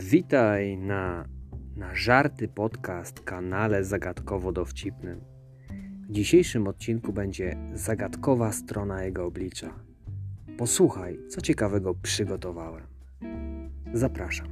Witaj na, na Żarty Podcast kanale Zagadkowo-Dowcipnym. W dzisiejszym odcinku będzie zagadkowa strona jego oblicza. Posłuchaj, co ciekawego przygotowałem. Zapraszam.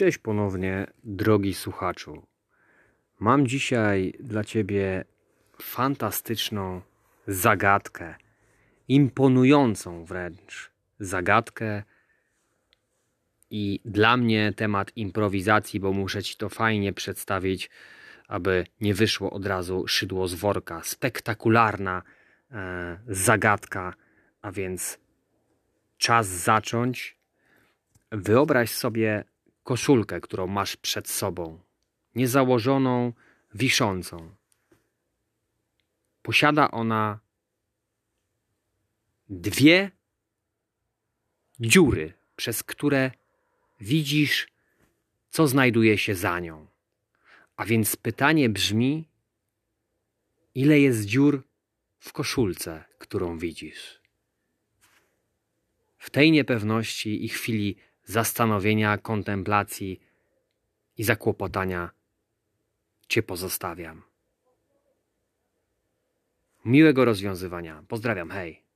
Cześć ponownie, drogi słuchaczu. Mam dzisiaj dla Ciebie fantastyczną zagadkę, imponującą wręcz zagadkę. I dla mnie temat improwizacji, bo muszę Ci to fajnie przedstawić, aby nie wyszło od razu szydło z worka. Spektakularna e, zagadka, a więc czas zacząć. Wyobraź sobie koszulkę, którą masz przed sobą, niezałożoną, wiszącą. Posiada ona dwie dziury, przez które widzisz, co znajduje się za nią. A więc pytanie brzmi: ile jest dziur w koszulce, którą widzisz? W tej niepewności i chwili zastanowienia, kontemplacji i zakłopotania Cię pozostawiam. Miłego rozwiązywania. Pozdrawiam, hej.